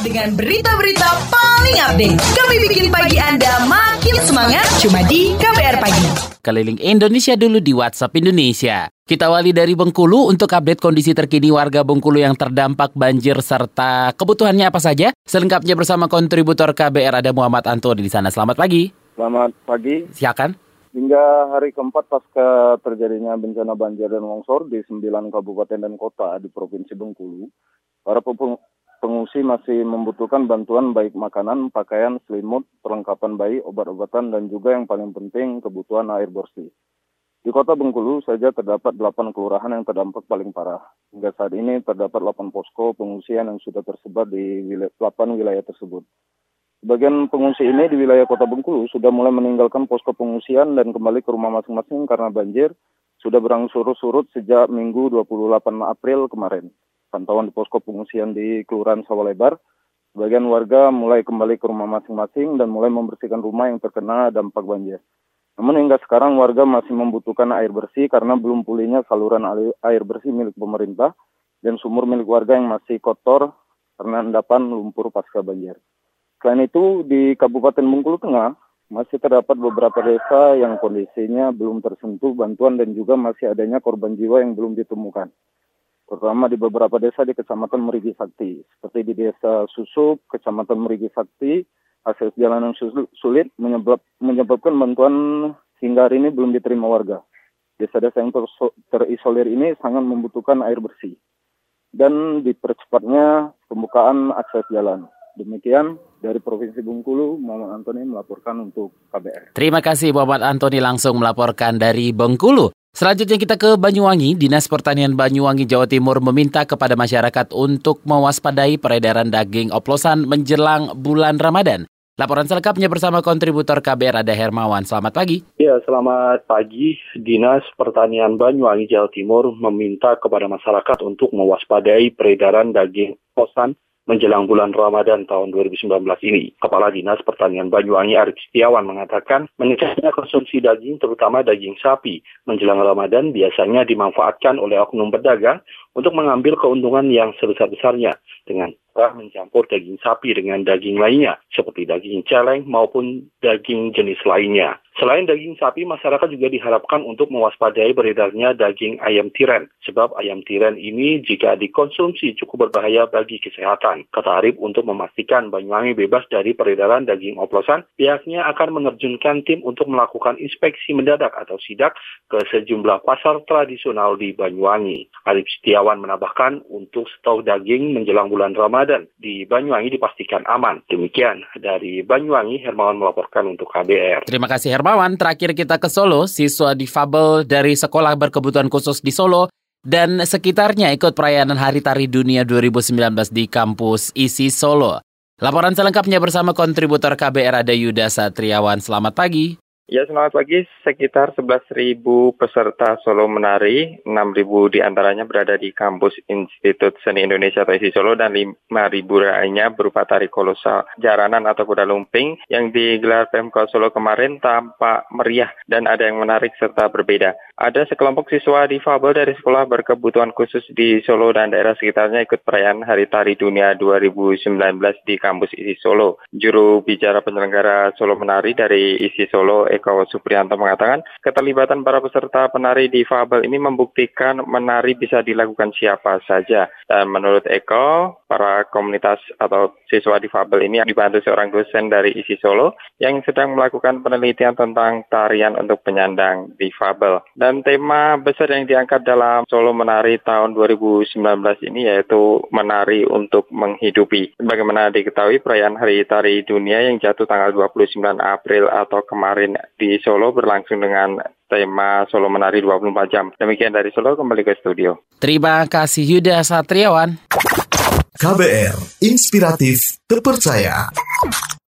Dengan berita-berita paling update, kami bikin pagi Anda makin semangat cuma di KBR Pagi. Keliling Indonesia dulu di WhatsApp Indonesia. Kita awali dari Bengkulu untuk update kondisi terkini warga Bengkulu yang terdampak banjir serta kebutuhannya apa saja. Selengkapnya bersama kontributor KBR ada Muhammad Antoni di sana. Selamat pagi. Selamat pagi. Silakan. Hingga hari keempat pasca terjadinya bencana banjir dan longsor di sembilan kabupaten dan kota di Provinsi Bengkulu, para pengungsi masih membutuhkan bantuan baik makanan, pakaian, selimut, perlengkapan bayi, obat-obatan, dan juga yang paling penting kebutuhan air bersih. Di kota Bengkulu saja terdapat 8 kelurahan yang terdampak paling parah. Hingga saat ini terdapat 8 posko pengungsian yang sudah tersebar di 8 wilayah tersebut. Sebagian pengungsi ini di wilayah kota Bengkulu sudah mulai meninggalkan posko pengungsian dan kembali ke rumah masing-masing karena banjir sudah berangsur surut sejak Minggu 28 April kemarin pantauan di posko pengungsian di Kelurahan Sawalebar, sebagian warga mulai kembali ke rumah masing-masing dan mulai membersihkan rumah yang terkena dampak banjir. Namun hingga sekarang warga masih membutuhkan air bersih karena belum pulihnya saluran air bersih milik pemerintah dan sumur milik warga yang masih kotor karena endapan lumpur pasca banjir. Selain itu, di Kabupaten Bengkulu Tengah masih terdapat beberapa desa yang kondisinya belum tersentuh bantuan dan juga masih adanya korban jiwa yang belum ditemukan terutama di beberapa desa di Kecamatan Merigi Sakti. Seperti di Desa Susup, Kecamatan Merigi Sakti, akses jalan yang sulit menyebab, menyebabkan bantuan hingga hari ini belum diterima warga. Desa-desa yang ter terisolir ini sangat membutuhkan air bersih. Dan dipercepatnya pembukaan akses jalan. Demikian dari Provinsi Bengkulu, Muhammad Antoni melaporkan untuk KBR. Terima kasih Muhammad Antoni langsung melaporkan dari Bengkulu. Selanjutnya kita ke Banyuwangi. Dinas Pertanian Banyuwangi Jawa Timur meminta kepada masyarakat untuk mewaspadai peredaran daging oplosan menjelang bulan Ramadan. Laporan selengkapnya bersama kontributor KBR ada Hermawan. Selamat pagi. Ya, selamat pagi. Dinas Pertanian Banyuwangi Jawa Timur meminta kepada masyarakat untuk mewaspadai peredaran daging oplosan menjelang bulan Ramadan tahun 2019 ini. Kepala Dinas Pertanian Banyuwangi Arif Setiawan mengatakan meningkatnya konsumsi daging terutama daging sapi menjelang Ramadan biasanya dimanfaatkan oleh oknum pedagang untuk mengambil keuntungan yang sebesar-besarnya dengan cara mencampur daging sapi dengan daging lainnya seperti daging celeng maupun daging jenis lainnya. Selain daging sapi, masyarakat juga diharapkan untuk mewaspadai beredarnya daging ayam tiren. Sebab ayam tiren ini jika dikonsumsi cukup berbahaya bagi kesehatan. Kata Arif untuk memastikan Banyuwangi bebas dari peredaran daging oplosan, pihaknya akan menerjunkan tim untuk melakukan inspeksi mendadak atau sidak ke sejumlah pasar tradisional di Banyuwangi. Arif Setiawan menambahkan untuk stok daging menjelang bulan Ramadan di Banyuwangi dipastikan aman. Demikian dari Banyuwangi, Hermawan melaporkan untuk KBR. Terima kasih Hermawan. Terakhir kita ke Solo, siswa difabel dari sekolah berkebutuhan khusus di Solo dan sekitarnya ikut perayaan Hari Tari Dunia 2019 di kampus ISI Solo. Laporan selengkapnya bersama kontributor KBR ada Yuda Satriawan. Selamat pagi. Ya, selamat pagi. Sekitar 11.000 peserta solo menari, 6.000 di antaranya berada di kampus Institut Seni Indonesia atau ISI Solo dan 5.000 lainnya berupa tari kolosal jaranan atau kuda lumping yang digelar Pemkot Solo kemarin tampak meriah dan ada yang menarik serta berbeda. Ada sekelompok siswa difabel dari sekolah berkebutuhan khusus di Solo dan daerah sekitarnya ikut perayaan Hari Tari Dunia 2019 di kampus ISI Solo. Juru bicara penyelenggara Solo Menari dari ISI Solo, Eko Supriyanto mengatakan, keterlibatan para peserta penari di Fabel ini membuktikan menari bisa dilakukan siapa saja. Dan menurut Eko, para komunitas atau siswa di Fabel ini dibantu seorang dosen dari ISI Solo yang sedang melakukan penelitian tentang tarian untuk penyandang di Fabel. Dan tema besar yang diangkat dalam Solo Menari tahun 2019 ini yaitu menari untuk menghidupi. Bagaimana diketahui perayaan Hari Tari Dunia yang jatuh tanggal 29 April atau kemarin di Solo berlangsung dengan tema Solo Menari 24 jam. Demikian dari Solo kembali ke studio. Terima kasih Yuda Satriawan. KBR, inspiratif, terpercaya.